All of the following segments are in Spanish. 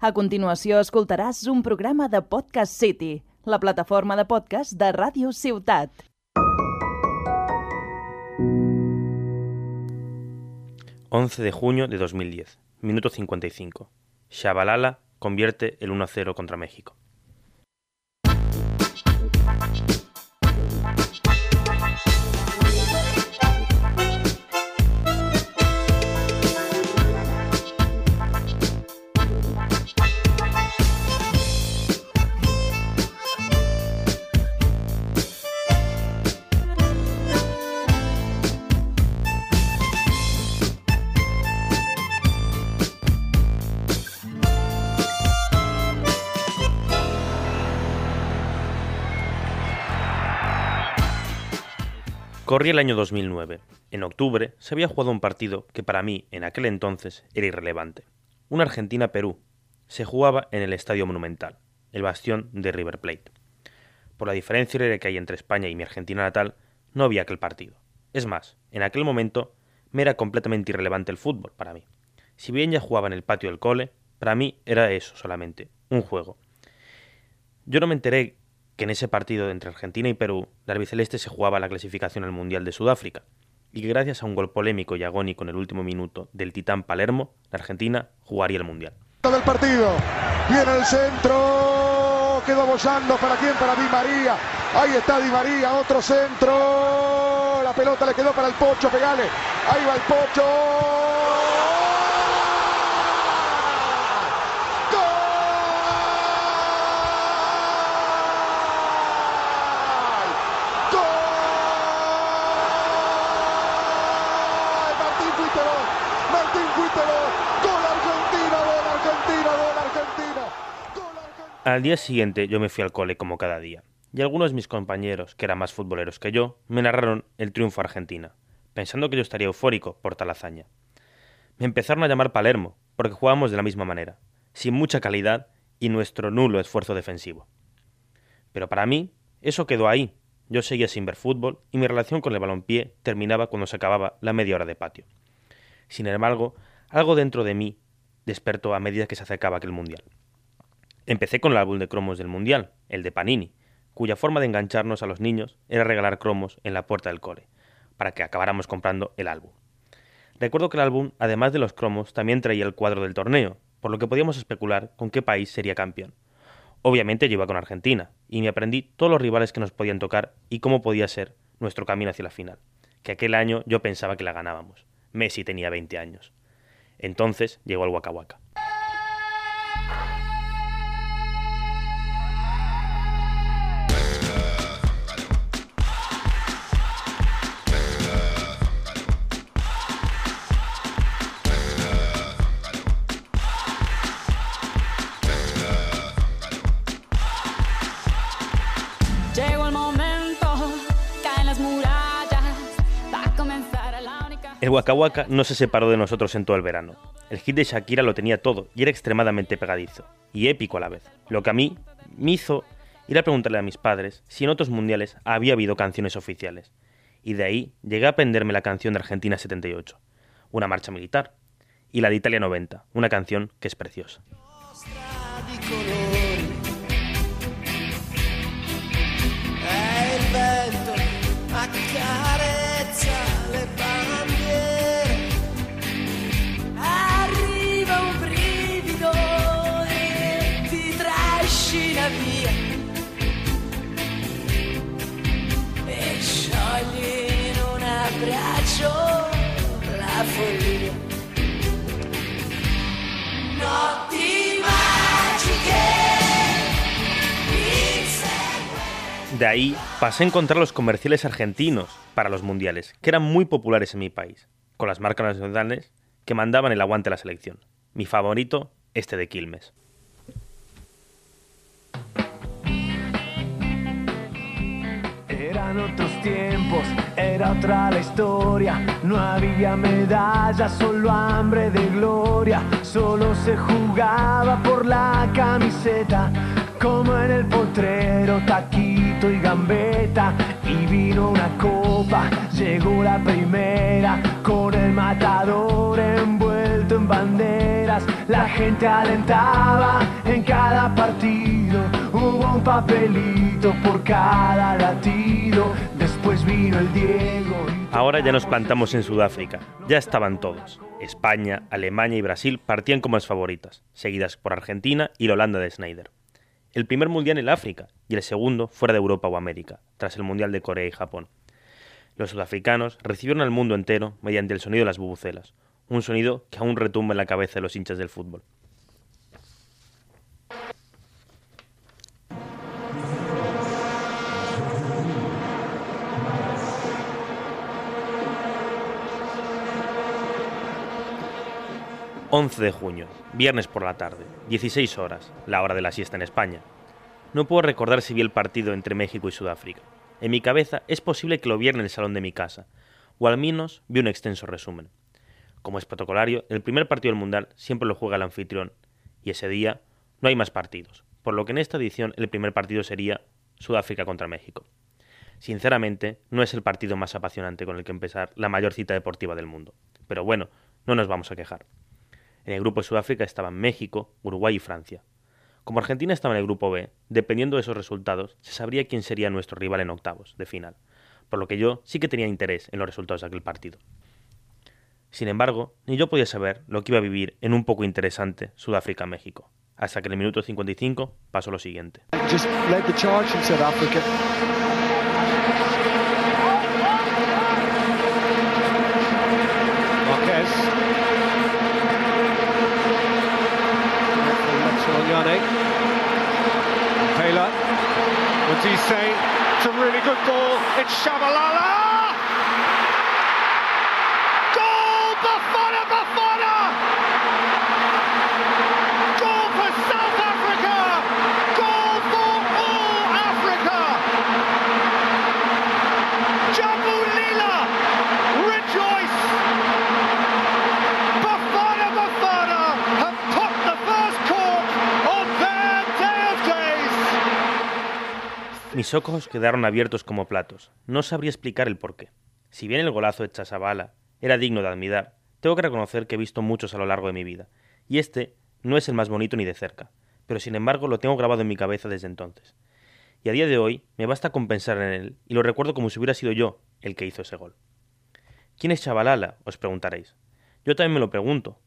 A continuació escoltaràs un programa de Podcast City, la plataforma de podcast de Ràdio Ciutat. ...11 de junio de 2010, minuto 55. Shabalala convierte el 1-0 contra México. Corría el año 2009. En octubre se había jugado un partido que para mí, en aquel entonces, era irrelevante. Una Argentina-Perú. Se jugaba en el Estadio Monumental, el bastión de River Plate. Por la diferencia que hay entre España y mi Argentina natal, no había aquel partido. Es más, en aquel momento me era completamente irrelevante el fútbol para mí. Si bien ya jugaba en el patio del cole, para mí era eso solamente, un juego. Yo no me enteré que en ese partido entre Argentina y Perú, la albiceleste se jugaba la clasificación al Mundial de Sudáfrica, y que gracias a un gol polémico y agónico en el último minuto del titán Palermo, la Argentina jugaría el Mundial. Del partido, viene el centro, quedó bollando para quién, para Di María, ahí está Di María, otro centro, la pelota le quedó para el Pocho, pegale, ahí va el Pocho, Al día siguiente yo me fui al cole como cada día, y algunos de mis compañeros, que eran más futboleros que yo, me narraron el triunfo Argentina, pensando que yo estaría eufórico por tal hazaña. Me empezaron a llamar Palermo, porque jugábamos de la misma manera, sin mucha calidad y nuestro nulo esfuerzo defensivo. Pero para mí, eso quedó ahí. Yo seguía sin ver fútbol y mi relación con el balompié terminaba cuando se acababa la media hora de patio. Sin embargo, algo dentro de mí despertó a medida que se acercaba aquel mundial. Empecé con el álbum de cromos del Mundial, el de Panini, cuya forma de engancharnos a los niños era regalar cromos en la puerta del cole, para que acabáramos comprando el álbum. Recuerdo que el álbum, además de los cromos, también traía el cuadro del torneo, por lo que podíamos especular con qué país sería campeón. Obviamente yo iba con Argentina, y me aprendí todos los rivales que nos podían tocar y cómo podía ser nuestro camino hacia la final, que aquel año yo pensaba que la ganábamos. Messi tenía 20 años. Entonces llegó el Waka Waka. El Waka Waka no se separó de nosotros en todo el verano. El hit de Shakira lo tenía todo y era extremadamente pegadizo, y épico a la vez. Lo que a mí me hizo ir a preguntarle a mis padres si en otros mundiales había habido canciones oficiales. Y de ahí llegué a aprenderme la canción de Argentina 78, una marcha militar, y la de Italia 90, una canción que es preciosa. De ahí pasé a encontrar los comerciales argentinos para los mundiales, que eran muy populares en mi país, con las marcas nacionales que mandaban el aguante a la selección. Mi favorito, este de Quilmes. Eran otros tiempos, era otra la historia. No había medallas, solo hambre de gloria. Solo se jugaba por la camiseta, como en el potrero, taquito y gambeta. Y vino una copa, llegó la primera, con el matador envuelto en banderas, la gente alentaba en cada partido. Hubo un papelito por cada latido. Después vino el Diego. Ahora ya nos plantamos en Sudáfrica. Ya estaban todos. España, Alemania y Brasil partían como las favoritas, seguidas por Argentina y la Holanda de Snyder. El primer mundial en África y el segundo fuera de Europa o América, tras el mundial de Corea y Japón. Los sudafricanos recibieron al mundo entero mediante el sonido de las bubucelas, un sonido que aún retumba en la cabeza de los hinchas del fútbol. 11 de junio, viernes por la tarde, 16 horas, la hora de la siesta en España. No puedo recordar si vi el partido entre México y Sudáfrica. En mi cabeza es posible que lo viera en el salón de mi casa, o al menos vi un extenso resumen. Como es protocolario, el primer partido del Mundial siempre lo juega el anfitrión, y ese día no hay más partidos, por lo que en esta edición el primer partido sería Sudáfrica contra México. Sinceramente, no es el partido más apasionante con el que empezar la mayor cita deportiva del mundo. Pero bueno, no nos vamos a quejar. En el grupo de Sudáfrica estaban México, Uruguay y Francia. Como Argentina estaba en el grupo B, dependiendo de esos resultados, se sabría quién sería nuestro rival en octavos de final, por lo que yo sí que tenía interés en los resultados de aquel partido. Sin embargo, ni yo podía saber lo que iba a vivir en un poco interesante Sudáfrica-México, hasta que en el minuto 55 pasó lo siguiente. What he say? It's a really good ball. It's Shabalala. Mis ojos quedaron abiertos como platos. No sabría explicar el porqué. Si bien el golazo de Chasabala era digno de admirar, tengo que reconocer que he visto muchos a lo largo de mi vida, y este no es el más bonito ni de cerca, pero sin embargo lo tengo grabado en mi cabeza desde entonces. Y a día de hoy me basta con pensar en él, y lo recuerdo como si hubiera sido yo el que hizo ese gol. ¿Quién es Chabalala? os preguntaréis. Yo también me lo pregunto.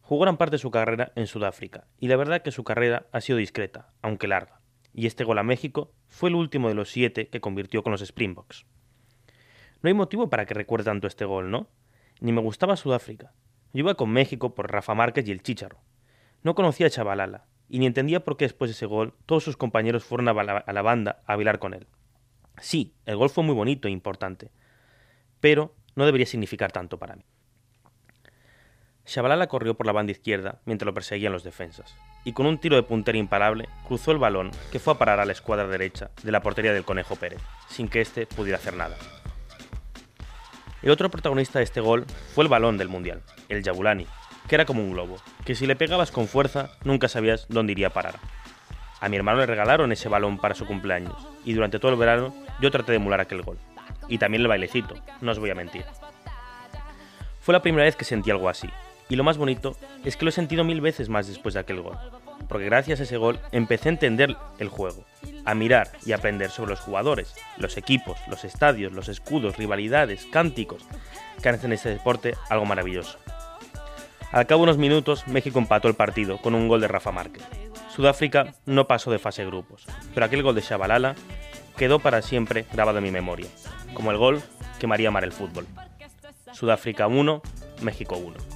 Jugó gran parte de su carrera en Sudáfrica, y la verdad que su carrera ha sido discreta, aunque larga y este gol a México fue el último de los siete que convirtió con los Springboks. No hay motivo para que recuerde tanto este gol, ¿no? Ni me gustaba Sudáfrica. Yo iba con México por Rafa Márquez y el Chícharo. No conocía a Chabalala, y ni entendía por qué después de ese gol todos sus compañeros fueron a la banda a bailar con él. Sí, el gol fue muy bonito e importante, pero no debería significar tanto para mí. Shabalala corrió por la banda izquierda mientras lo perseguían los defensas, y con un tiro de puntera imparable cruzó el balón que fue a parar a la escuadra derecha de la portería del Conejo Pérez, sin que éste pudiera hacer nada. El otro protagonista de este gol fue el balón del Mundial, el Yabulani, que era como un globo, que si le pegabas con fuerza nunca sabías dónde iría a parar. A mi hermano le regalaron ese balón para su cumpleaños, y durante todo el verano yo traté de emular aquel gol. Y también el bailecito, no os voy a mentir. Fue la primera vez que sentí algo así, y lo más bonito es que lo he sentido mil veces más después de aquel gol, porque gracias a ese gol empecé a entender el juego, a mirar y aprender sobre los jugadores, los equipos, los estadios, los escudos, rivalidades, cánticos, que hacen este deporte algo maravilloso. Al cabo de unos minutos, México empató el partido con un gol de Rafa Márquez. Sudáfrica no pasó de fase grupos, pero aquel gol de Shabalala quedó para siempre grabado en mi memoria, como el gol que María amar el fútbol. Sudáfrica 1, México 1.